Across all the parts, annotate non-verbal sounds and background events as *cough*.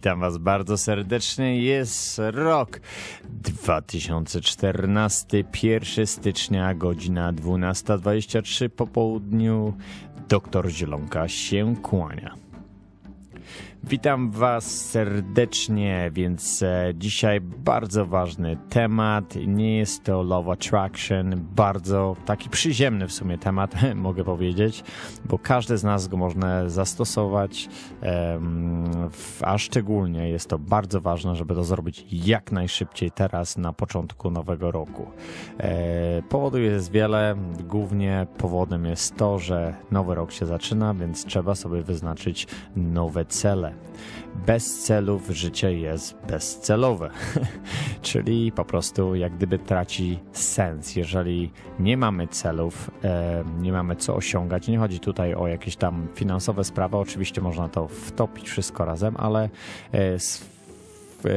Witam Was bardzo serdecznie. Jest rok 2014, 1 stycznia, godzina 12.23 po południu. Doktor Zielonka się kłania. Witam Was serdecznie, więc e, dzisiaj bardzo ważny temat. Nie jest to Love Attraction, bardzo taki przyziemny w sumie temat, *laughs* mogę powiedzieć, bo każdy z nas go można zastosować, a szczególnie jest to bardzo ważne, żeby to zrobić jak najszybciej teraz na początku nowego roku. E, powodów jest wiele, głównie powodem jest to, że nowy rok się zaczyna, więc trzeba sobie wyznaczyć nowe cele. Bez celów życie jest bezcelowe, *laughs* czyli po prostu jak gdyby traci sens. Jeżeli nie mamy celów, nie mamy co osiągać, nie chodzi tutaj o jakieś tam finansowe sprawy, oczywiście można to wtopić wszystko razem, ale e,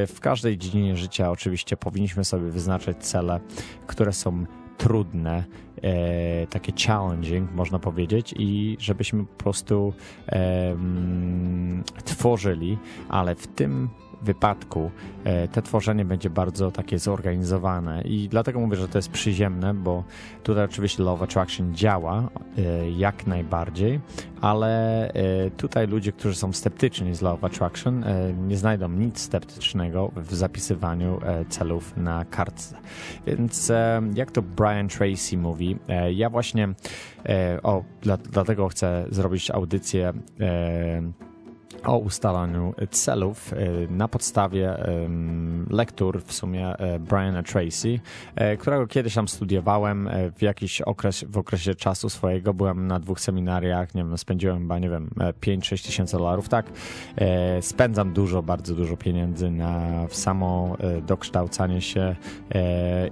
w każdej dziedzinie życia oczywiście powinniśmy sobie wyznaczyć cele, które są trudne, e, takie challenging, można powiedzieć, i żebyśmy po prostu e, tworzyli, ale w tym wypadku e, te tworzenie będzie bardzo takie zorganizowane i dlatego mówię, że to jest przyziemne, bo tutaj oczywiście Love Attraction działa e, jak najbardziej, ale e, tutaj ludzie, którzy są sceptyczni z Love Attraction nie znajdą nic sceptycznego w zapisywaniu celów na kartce. Więc jak to Brian Tracy mówi, ja właśnie o, dlatego chcę zrobić audycję o ustalaniu celów e, na podstawie lektur w sumie e, Briana Tracy, e, którego kiedyś tam studiowałem w jakiś okres, w okresie czasu swojego. Byłem na dwóch seminariach, nie wiem, spędziłem chyba, nie wiem, 5-6 tysięcy dolarów, tak. Spędzam dużo, bardzo dużo pieniędzy na samo dokształcanie się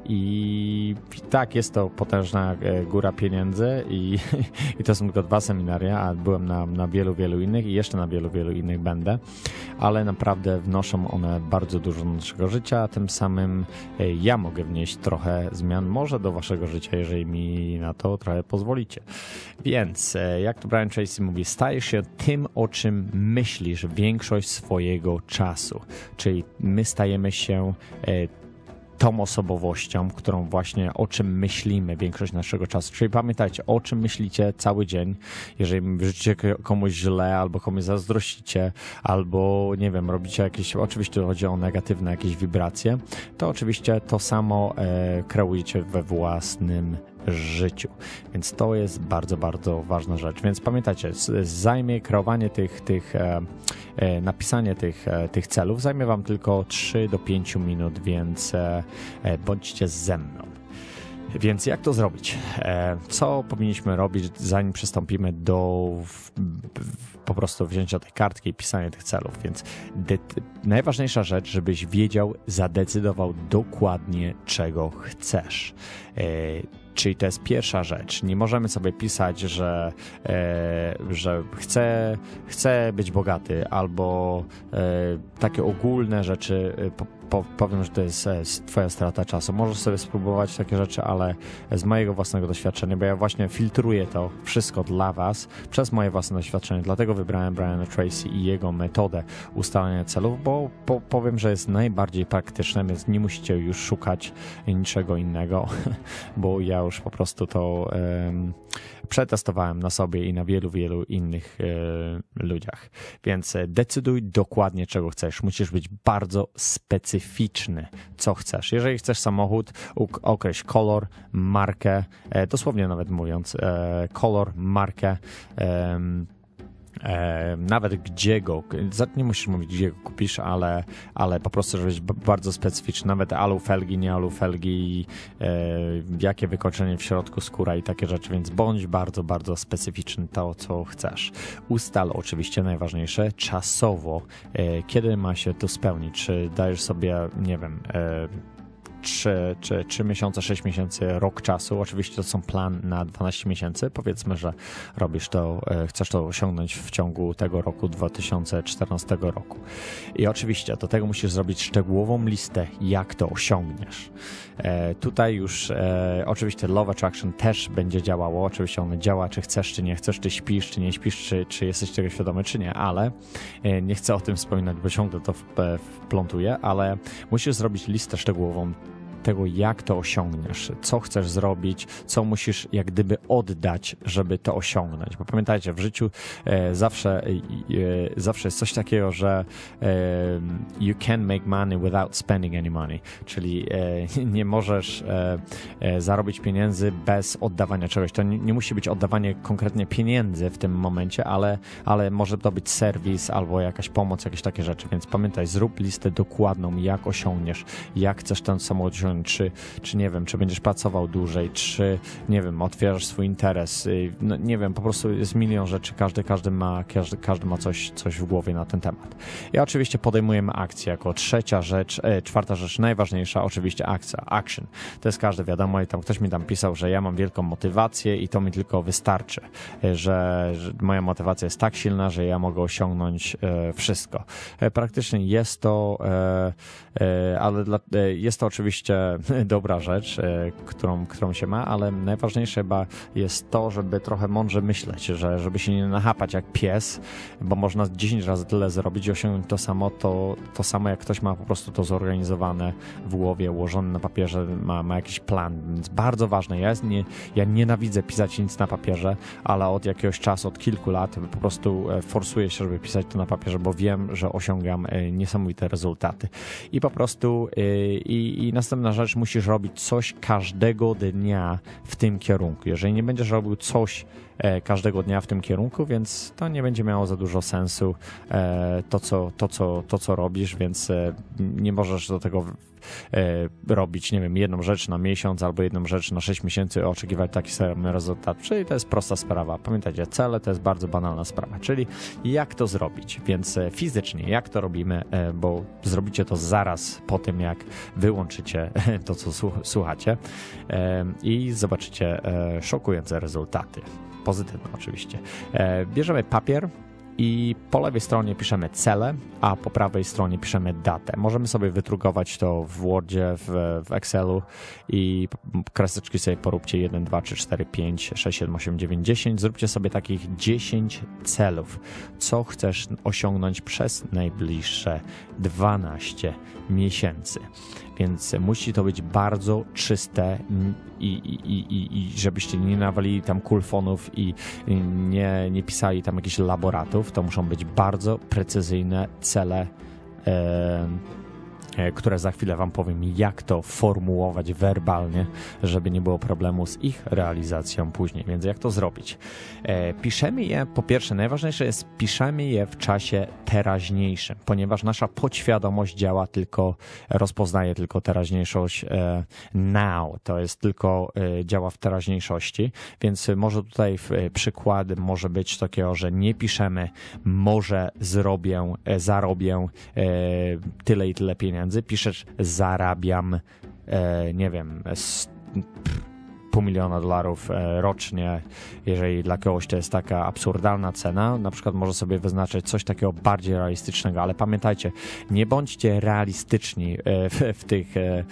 i tak, jest to potężna góra pieniędzy i, *laughs* i to są tylko dwa seminaria, a byłem na, na wielu, wielu innych i jeszcze na wielu, wielu innych innych będę, ale naprawdę wnoszą one bardzo dużo do naszego życia, tym samym e, ja mogę wnieść trochę zmian może do waszego życia, jeżeli mi na to trochę pozwolicie. Więc, e, jak to Brian Tracy mówi, stajesz się tym, o czym myślisz większość swojego czasu. Czyli my stajemy się e, tą osobowością, którą właśnie o czym myślimy większość naszego czasu. Czyli pamiętajcie, o czym myślicie cały dzień. Jeżeli życzycie komuś źle, albo komuś zazdrościcie, albo nie wiem, robicie jakieś, oczywiście chodzi o negatywne jakieś wibracje, to oczywiście to samo e, kreujecie we własnym życiu. Więc to jest bardzo, bardzo ważna rzecz. Więc pamiętajcie, zajmie kreowanie tych, tych e, e, napisanie tych, e, tych celów zajmie Wam tylko 3 do 5 minut, więc bądźcie ze mną. Więc jak to zrobić? Co powinniśmy robić, zanim przystąpimy do po prostu wzięcia tej kartki i pisania tych celów? Więc najważniejsza rzecz, żebyś wiedział, zadecydował dokładnie, czego chcesz Czyli to jest pierwsza rzecz. Nie możemy sobie pisać, że, e, że chcę, chcę być bogaty, albo e, takie ogólne rzeczy. E, powiem, że to jest e, Twoja strata czasu. Możesz sobie spróbować takie rzeczy, ale z mojego własnego doświadczenia, bo ja właśnie filtruję to wszystko dla Was przez moje własne doświadczenie. Dlatego wybrałem Briana Tracy i jego metodę ustalania celów, bo po, powiem, że jest najbardziej praktyczne, więc nie musicie już szukać niczego innego, *laughs* bo ja już po prostu to przetestowałem na sobie i na wielu, wielu innych e, ludziach. Więc e, decyduj dokładnie, czego chcesz. Musisz być bardzo specyficzny, co chcesz. Jeżeli chcesz samochód, określ kolor, markę, e, dosłownie nawet mówiąc, e, kolor, markę, E, nawet gdzie go, nie musisz mówić gdzie go kupisz, ale, ale po prostu żebyś bardzo specyficzny, nawet alufelgi, nie alufelgi, e, jakie wykończenie w środku skóra i takie rzeczy, więc bądź bardzo, bardzo specyficzny to, co chcesz. Ustal oczywiście najważniejsze czasowo, e, kiedy ma się to spełnić, czy dajesz sobie, nie wiem, 3, czy 3 miesiące, 6 miesięcy, rok czasu. Oczywiście to są plan na 12 miesięcy. Powiedzmy, że robisz to, e, chcesz to osiągnąć w ciągu tego roku 2014 roku. I oczywiście do tego musisz zrobić szczegółową listę, jak to osiągniesz. E, tutaj już e, oczywiście Love Attraction też będzie działało. Oczywiście ono działa, czy chcesz, czy nie chcesz, czy śpisz, czy nie śpisz, czy, czy jesteś tego świadomy, czy nie, ale nie chcę o tym wspominać, bo ciągle to wplątuję, ale musisz zrobić listę szczegółową tego, jak to osiągniesz, co chcesz zrobić, co musisz jak gdyby oddać, żeby to osiągnąć. Bo pamiętajcie, w życiu e, zawsze, e, e zawsze jest coś takiego, że e, you can make money without spending any money, czyli e, *laughs* nie możesz e, zarobić pieniędzy bez oddawania czegoś. To nie, nie, musi być oddawanie konkretnie pieniędzy w tym momencie, ale, ale może to być serwis albo jakaś pomoc, jakieś takie rzeczy. Więc pamiętaj, zrób listę dokładną, jak osiągniesz, jak chcesz ten samochód osiągnąć czy, czy nie wiem, czy będziesz pracował dłużej, czy nie wiem, otwierasz swój interes. Y, no, nie wiem, po prostu jest milion rzeczy, każdy, każdy ma, każdy, każdy ma coś, coś w głowie na ten temat. I oczywiście podejmujemy akcję jako trzecia rzecz, e, czwarta rzecz, najważniejsza, oczywiście akcja, action. To jest każdy, wiadomo, i tam ktoś mi tam pisał, że ja mam wielką motywację i to mi tylko wystarczy, e, że, że moja motywacja jest tak silna, że ja mogę osiągnąć e, wszystko. E, praktycznie jest to, e, e, ale dla, jest to oczywiście *laughs* dobra rzecz, e, którą, którą się ma, ale najważniejsze chyba jest to, żeby trochę mądrze myśleć, że żeby się nie nachapać jak pies, bo można 10 razy tyle zrobić i osiągnąć to samo, to, to samo jak ktoś ma po prostu to zorganizowane w głowie, ułożone na papierze, ma, ma jakiś plan, więc bardzo ważne jest, nie, ja nienawidzę pisać nic na papierze, ale od jakiegoś czasu, od kilku lat po prostu e, forsuję się, żeby pisać to na papierze, bo wiem, że osiągam e, niesamowite rezultaty. I po prostu i, i następna rzecz, musisz robić coś każdego dnia w tym kierunku. Jeżeli nie będziesz robił coś e, każdego dnia w tym kierunku, więc to nie będzie miało za dużo sensu e, to, co, to, co, to, co robisz, więc e, nie możesz do tego robić, nie wiem, jedną rzecz na miesiąc albo jedną rzecz na 6 miesięcy oczekiwać taki sam rezultat. Czyli to jest prosta sprawa. Pamiętajcie, cele to jest bardzo banalna sprawa, czyli jak to zrobić. Więc e, fizycznie, jak to robimy, e, bo zrobicie to zaraz po tym, jak wyłączycie to, co słuchacie i zobaczycie szokujące rezultaty. Pozytywne oczywiście. Bierzemy papier, i po lewej stronie piszemy cele, a po prawej stronie piszemy datę. Możemy sobie wytrugować to w Wordzie, w, w Excelu i kreseczki sobie poróbcie 1, 2, 3, 4, 5, 6, 7, 8, 9, 10. Zróbcie sobie takich 10 celów, co chcesz osiągnąć przez najbliższe 12 miesięcy. Więc musi to być bardzo czyste i, i, i, i żebyście nie nawalili tam kulfonów i nie, nie pisali tam jakichś laboratów. To muszą być bardzo precyzyjne cele. E, które za chwilę Wam powiem, jak to formułować werbalnie, żeby nie było problemu z ich realizacją później. Więc jak to zrobić? E, piszemy je, po pierwsze, najważniejsze jest, piszemy je w czasie teraźniejszym, ponieważ nasza podświadomość działa tylko, rozpoznaje tylko teraźniejszość e, now, to jest tylko działa w teraźniejszości, więc może tutaj przykład może być takiego, że nie piszemy może zrobię, zarobię tyle i tyle pieniędzy, pieniędzy, piszesz zarabiam, e, nie wiem, pół miliona dolarów e, rocznie, jeżeli dla kogoś to jest taka absurdalna cena, na przykład może sobie wyznaczyć coś takiego bardziej realistycznego, ale pamiętajcie, nie bądźcie realistyczni e, w, w tych, e,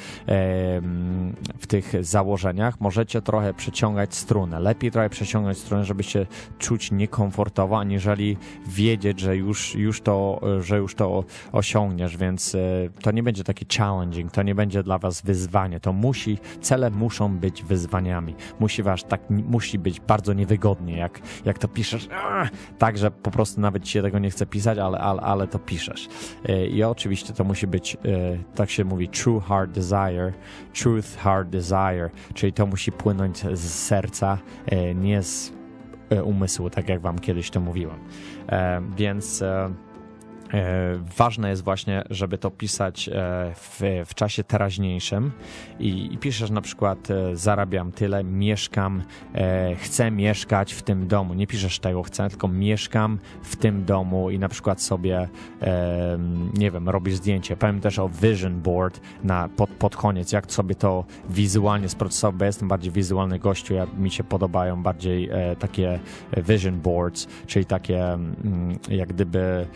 w tych założeniach, możecie trochę przeciągać strunę. Lepiej trochę przeciągać strunę, żeby się czuć niekomfortowo, aniżeli wiedzieć, że już, już, to, że już to osiągniesz, więc to nie będzie taki challenging, to nie będzie dla was wyzwanie, to musi, cele muszą być Musi wasz tak, musi być bardzo niewygodnie, jak, jak to piszesz. Tak, że po prostu nawet ci się tego nie chce pisać, ale, ale, ale to piszesz. E, I oczywiście to musi być, e, tak się mówi, true heart desire, truth heart desire, czyli to musi płynąć z serca, e, nie z umysłu, tak jak wam kiedyś to mówiłem. Więc ważne jest właśnie, żeby to pisać e, w, w czasie teraźniejszym i, i, piszesz na przykład e, zarabiam tyle, mieszkam, chcę mieszkać w tym domu. Nie piszesz tego chcę, tylko mieszkam w tym domu i na przykład sobie nie wiem, robisz zdjęcie. Powiem też o vision board na, pod, pod koniec, jak sobie to wizualnie sprocesować, bo jestem bardziej wizualny gościu, ja, mi się podobają bardziej takie vision boards, czyli takie mm, jak gdyby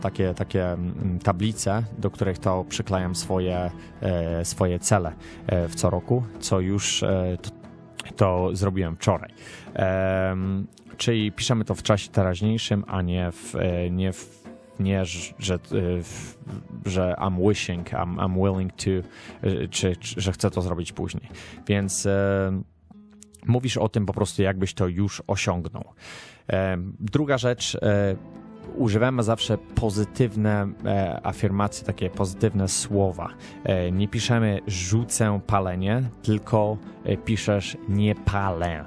takie, takie mm, tablice, do których to przyklejam swoje, e, swoje cele e, w co roku, co już e, to, to zrobiłem wczoraj. Czyli piszemy to w czasie teraźniejszym, a nie w, nie w nie, że, że I'm wishing, I'm, I'm willing to, czy, czy, że chcę to zrobić później. Więc mówisz o tym po prostu, jakbyś to już osiągnął. Druga rzecz, używamy zawsze pozytywne e, afirmacje, takie pozytywne słowa. E, nie piszemy rzucę palenie, tylko e, piszesz nie palę.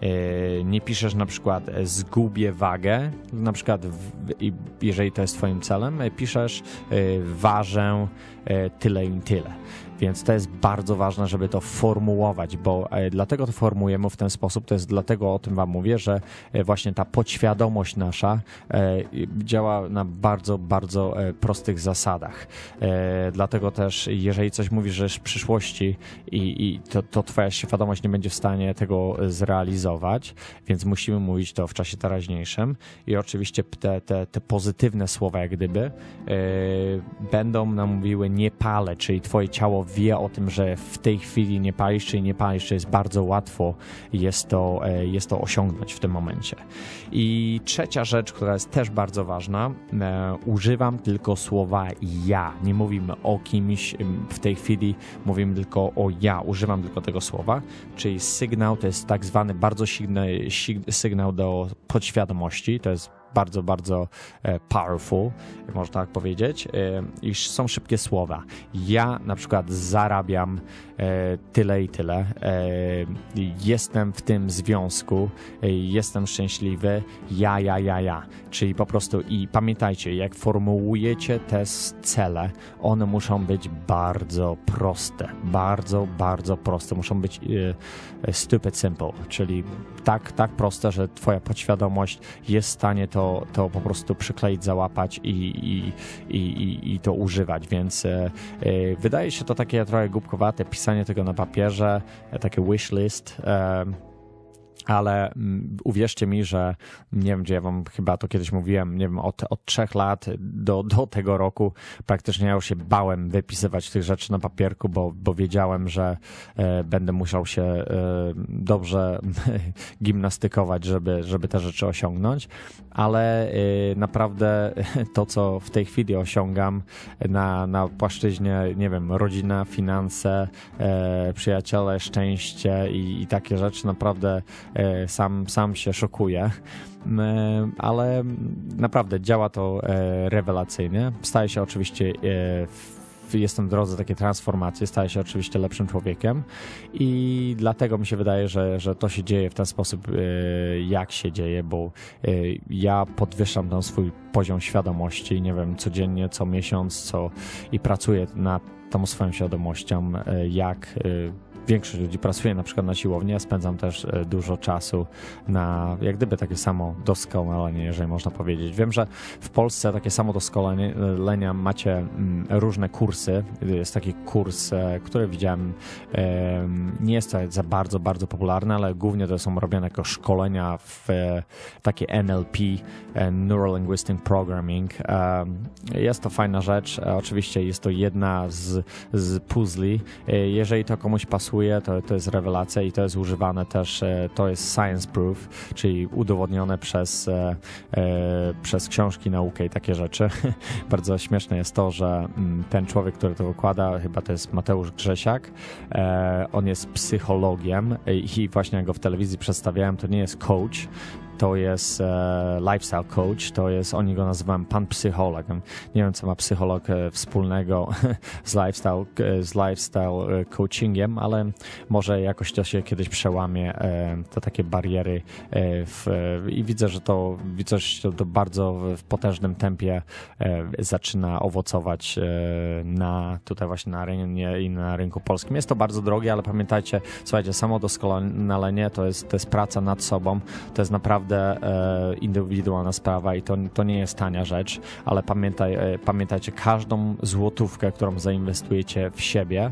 E, nie piszesz na przykład e, zgubię wagę, na przykład w, jeżeli to jest twoim celem, piszesz ważę tyle i tyle. Więc to jest bardzo ważne, żeby to formułować, bo e, dlatego to formujemy w ten sposób, to jest dlatego o tym Wam mówię, że e, właśnie ta podświadomość nasza e, działa na bardzo, bardzo prostych zasadach. Dlatego też, jeżeli coś mówisz, że w przyszłości i, i to, to Twoja świadomość nie będzie w stanie tego zrealizować, więc musimy mówić to w czasie teraźniejszym i oczywiście te, te, te pozytywne słowa, jak gdyby, będą nam mówiły nie palę, czyli Twoje ciało wie o tym, że w tej chwili nie palisz, czy nie palisz, jest bardzo łatwo jest to, e, jest to osiągnąć w tym momencie. I trzecia rzecz, która jest też bardzo ważna, e, używam tylko słowa ja. Nie mówimy o kimś w tej chwili, mówimy tylko o ja. Używam tylko tego słowa, czyli sygnał to jest tak zwany bardzo silny sygnał do podświadomości, to jest bardzo, bardzo e, powerful, można tak powiedzieć, e, iż są szybkie słowa. Ja na przykład zarabiam e, tyle i tyle, jestem w tym związku, jestem szczęśliwy, ja, ja, ja, ja. Czyli po prostu i pamiętajcie, jak formułujecie te cele, one muszą być bardzo proste, bardzo, bardzo proste. Muszą być stupid simple, czyli tak, tak proste, że twoja podświadomość jest w stanie to, to po prostu przykleić, załapać i, i, i, i to używać, więc e, e, wydaje się to takie trochę głupkowate, pisanie tego na papierze, e, takie wish list, ale mm, uwierzcie mi, że nie wiem, gdzie ja wam chyba to kiedyś mówiłem, nie wiem, od, od trzech lat do, do tego roku praktycznie ja już się bałem wypisywać tych rzeczy na papierku, bo, bo wiedziałem, że e, będę musiał się e, dobrze *laughs* gimnastykować, żeby, żeby te rzeczy osiągnąć, ale e, naprawdę *laughs* to, co w tej chwili osiągam na, na płaszczyźnie, nie wiem, rodzina, finanse, e, przyjaciele, szczęście i, i takie rzeczy naprawdę E, sam, sam się szokuję, e, ale naprawdę działa to e, rewelacyjnie. Staje się oczywiście jestem w drodze takiej transformacji, staję się oczywiście lepszym człowiekiem. I dlatego mi się wydaje, że, że to się dzieje w ten sposób, jak się dzieje, bo ja podwyższam ten swój poziom świadomości, nie wiem, codziennie, co miesiąc, co i pracuję nad tą swoją świadomością, jak większość ludzi pracuje na przykład na siłowni, ja spędzam też e, dużo czasu na jak gdyby takie samo doskonalenie, jeżeli można powiedzieć. Wiem, że w Polsce takie samo doskonalenia macie mm, różne kursy. Jest taki kurs, e, który widziałem, nie jest to za bardzo, bardzo popularny, ale głównie to są robione jako szkolenia w e, takie NLP, Neural Linguistic Programming. Jest to fajna rzecz. Oczywiście jest to jedna z, z puzli. Jeżeli to komuś pasuje, to, to jest rewelacja i to jest używane też, e, to jest science proof, czyli udowodnione przez, e, e, przez książki, naukę i takie rzeczy. *laughs* Bardzo śmieszne jest to, że mm, ten człowiek, który to wykłada, chyba to jest Mateusz Grzesiak, on jest psychologiem i właśnie go w telewizji przedstawiałem, to nie jest coach, to jest lifestyle coach, to jest, oni go nazywam pan psycholog. Nie wiem, co ma psycholog wspólnego *laughs* z lifestyle, z lifestyle coachingiem, ale może jakoś to się kiedyś przełamie, te takie bariery w, i widzę, że to, widzę, że to bardzo w potężnym tempie zaczyna owocować na tutaj właśnie na rynku i na rynku polskim. Jest to bardzo drogie, ale pamiętajcie, słuchajcie, samo doskonalenie to jest, to jest praca nad sobą, to jest naprawdę e, indywidualna sprawa i to, to nie jest tania rzecz, ale pamiętaj, e, pamiętajcie, każdą złotówkę, którą zainwestujecie w siebie,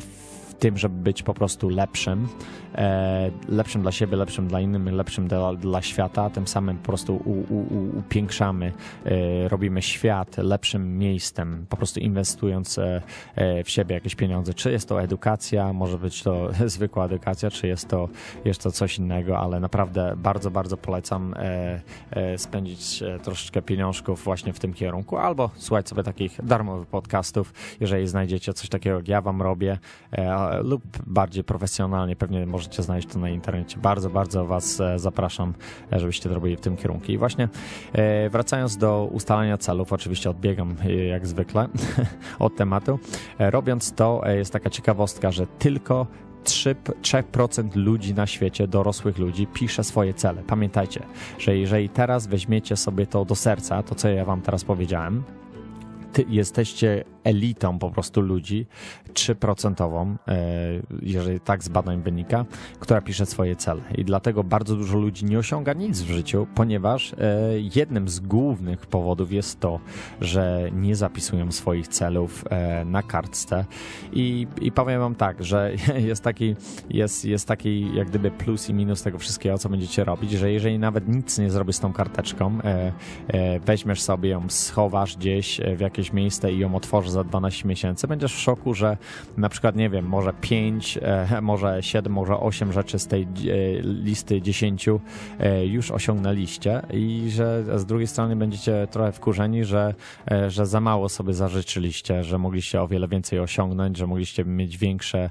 w tym, żeby być po prostu lepszym, e, lepszym dla siebie, lepszym dla innych, lepszym dla, dla świata, tym samym po prostu u, u, upiększamy, e, robimy świat lepszym miejscem, po prostu inwestując e, e, w siebie jakieś pieniądze. Czy jest to edukacja, może być to *laughs* zwykła edukacja, czy jest to, jest to coś innego, ale naprawdę bardzo, bardzo polecam e, e, spędzić troszeczkę pieniążków właśnie w tym kierunku, albo słuchać sobie takich darmowych podcastów, jeżeli znajdziecie coś takiego, jak ja wam robię, lub bardziej profesjonalnie, pewnie może możecie znaleźć to na internecie. Bardzo, bardzo Was e, zapraszam, e, żebyście to robili w tym kierunku. I właśnie e, wracając do ustalania celów, oczywiście odbiegam jak zwykle *laughs* od tematu. Robiąc to jest taka ciekawostka, że tylko 3%, 3% ludzi na świecie, dorosłych ludzi, pisze swoje cele. Pamiętajcie, że jeżeli teraz weźmiecie sobie to do serca, to co ja Wam teraz powiedziałem, jesteście elitą po prostu ludzi, 3%, e, jeżeli tak z badań wynika, która pisze swoje cele. I dlatego bardzo dużo ludzi nie osiąga nic w życiu, ponieważ e, jednym z głównych powodów jest to, że nie zapisują swoich celów e, na kartce. I, i powiem wam tak, że *laughs* jest taki, jest, jest taki jak gdyby plus i minus tego wszystkiego, co będziecie robić, że jeżeli nawet nic nie zrobisz z tą karteczką, weźmiesz sobie ją, schowasz gdzieś w jakieś miejsce i ją otworzysz za 12 miesięcy, będziesz w szoku, że na przykład, nie wiem, może 5, e, może 7, może 8 rzeczy z tej e, listy 10 e, już osiągnęliście i że z drugiej strony będziecie trochę wkurzeni, że, że za mało sobie zażyczyliście, że mogliście o wiele więcej osiągnąć, że mogliście mieć większe,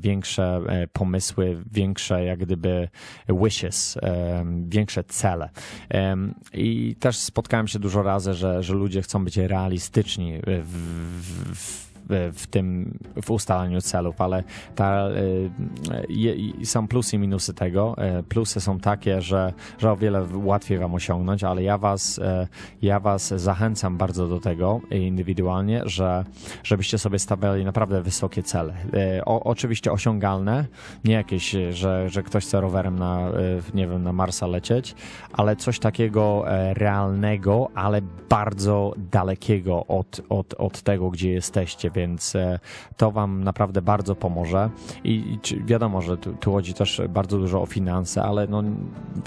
większe pomysły, większe jak gdyby wishes, większe cele. I też spotkałem się dużo razy, że, że ludzie chcą być realistyczni w, w, w tym, w ustalaniu celów, ale ta, je, są plusy i minusy tego. Y, plusy są takie, że, że o wiele łatwiej wam osiągnąć, ale ja was, y, ja was zachęcam bardzo do tego indywidualnie, że żebyście sobie stawiali naprawdę wysokie cele. O, oczywiście osiągalne, nie jakieś, że, że ktoś chce rowerem na, nie wiem, na Marsa lecieć, ale coś takiego realnego, ale bardzo dalekiego od, od, od tego, gdzie jesteście więc e, to Wam naprawdę bardzo pomoże. I, wiadomo, że tu, tu chodzi też bardzo dużo o finanse, ale no,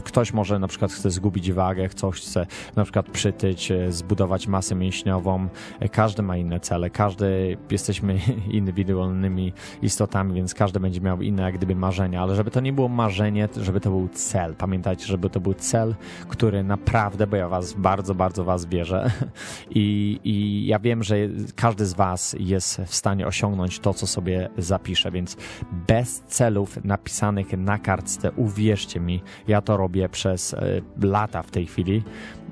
ktoś może na przykład chce zgubić wagę, ktoś chce na przykład przytyć, e, zbudować masę mięśniową. E, każdy ma inne cele, każdy jesteśmy *laughs* indywidualnymi istotami, więc każdy będzie miał inne jak gdyby marzenia, ale żeby to nie było marzenie, żeby to był cel. Pamiętajcie, żeby to był cel, który naprawdę, bo ja was bardzo, bardzo was wierzę *laughs* i, i ja wiem, że każdy z was jest jest w stanie osiągnąć to, co sobie zapiszę, więc bez celów napisanych na kartce, uwierzcie mi, ja to robię przez e, lata w tej chwili.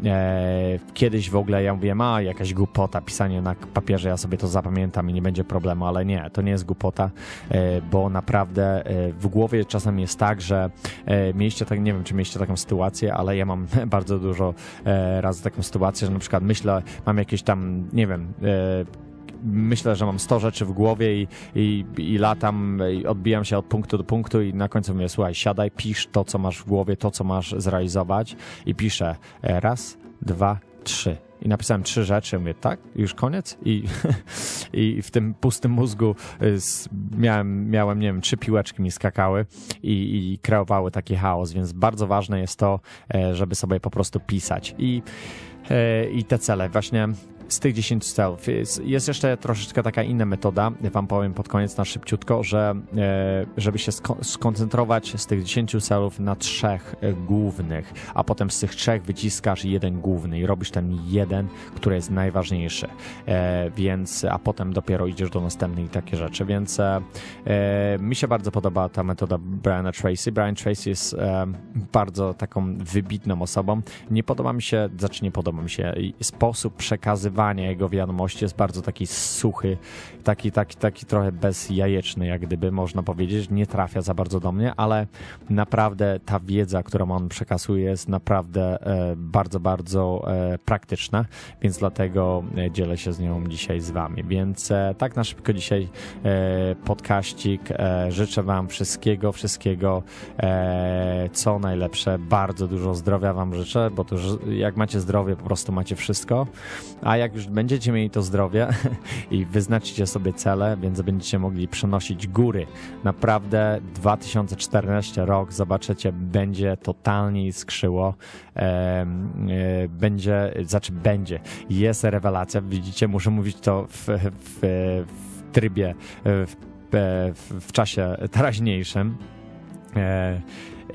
E, kiedyś w ogóle ja mówiłem, a jakaś głupota, pisanie na papierze, ja sobie to zapamiętam i nie będzie problemu, ale nie, to nie jest głupota, e, bo naprawdę w głowie czasem jest tak, że mieliście tak, nie wiem, czy mieliście taką sytuację, ale ja mam *laughs* bardzo dużo razy taką sytuację, że na przykład myślę, mam jakieś tam, nie wiem, myślę, że mam 100 rzeczy w głowie i, i, i latam, i odbijam się od punktu do punktu i na końcu mówię, słuchaj, siadaj, pisz to, co masz w głowie, to, co masz zrealizować i piszę e, raz, dwa, trzy. I napisałem trzy rzeczy, mówię, tak, już koniec? I, *laughs* i w tym pustym mózgu y, miałem, miałem, nie wiem, trzy piłeczki mi skakały i, i kreowały taki chaos, więc bardzo ważne jest to, e, żeby sobie po prostu pisać. I, e, i te cele właśnie z tych 10 celów. Jest, jest, jeszcze troszeczkę taka inna metoda, wam powiem pod koniec na szybciutko, że e, żeby się skoncentrować z tych 10 celów na trzech e, głównych, a potem z tych trzech wyciskasz jeden główny i robisz ten jeden, który jest najważniejszy. E, więc, a potem dopiero idziesz do następnych i takie rzeczy, więc mi się bardzo podoba ta metoda Briana Tracy. Brian Tracy jest bardzo taką wybitną osobą. Nie podoba mi się, znaczy nie podoba mi się sposób przekazywania jego wiadomości jest bardzo taki suchy, taki, taki, taki trochę bezjajeczny, jak gdyby można powiedzieć. Nie trafia za bardzo do mnie, ale naprawdę ta wiedza, którą on przekazuje jest naprawdę e, bardzo, bardzo e, praktyczna, więc dlatego e, dzielę się z nią dzisiaj z wami. Więc tak na szybko dzisiaj podkaścik. Życzę wam wszystkiego, wszystkiego co najlepsze. Bardzo dużo zdrowia wam życzę, bo to jak macie zdrowie, po prostu macie wszystko. A jak już będziecie mieli to zdrowie *laughs* i wyznaczycie sobie cele, więc będziecie mogli przenosić góry. Naprawdę 2014 rok, zobaczycie, będzie totalnie skrzyło. E, będzie, znaczy będzie, jest rewelacja. Widzicie, muszę mówić to w, w, w trybie, w, w, w czasie teraźniejszym.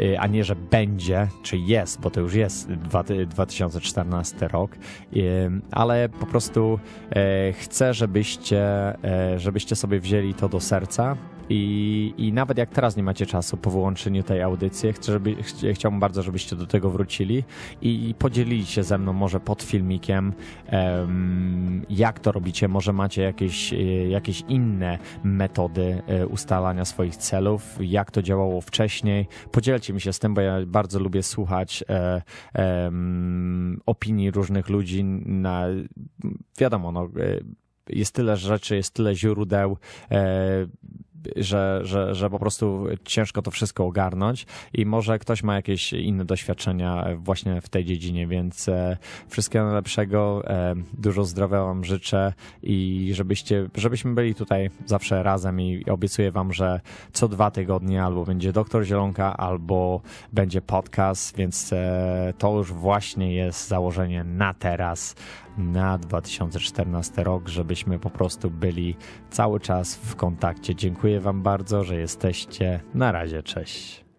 Y, a nie, że będzie, czy jest, bo to już jest 2014 rok, y, ale po prostu y, chcę, żebyście, żebyście sobie wzięli to do serca i, I nawet jak teraz nie macie czasu po wyłączeniu tej audycji, chcę, żeby, ch chciałbym bardzo, żebyście do tego wrócili i podzielili się ze mną może pod filmikiem, um, jak to robicie. Może macie jakieś, e, jakieś inne metody e, ustalania swoich celów, jak to działało wcześniej. Podzielcie mi się z tym, bo ja bardzo lubię słuchać e, opinii różnych ludzi na, wiadomo, no, jest tyle rzeczy, jest tyle źródeł. Że, że, że po prostu ciężko to wszystko ogarnąć. I może ktoś ma jakieś inne doświadczenia właśnie w tej dziedzinie, więc e, wszystkiego najlepszego, e, dużo zdrowia wam życzę i żebyście, żebyśmy byli tutaj zawsze razem i obiecuję wam, że co dwa tygodnie albo będzie Doktor Zielonka, albo będzie podcast, więc e, to już właśnie jest założenie na teraz, na 2014 rok, żebyśmy po prostu byli cały czas w kontakcie. Dziękuję Wam bardzo, że jesteście. Na razie, cześć.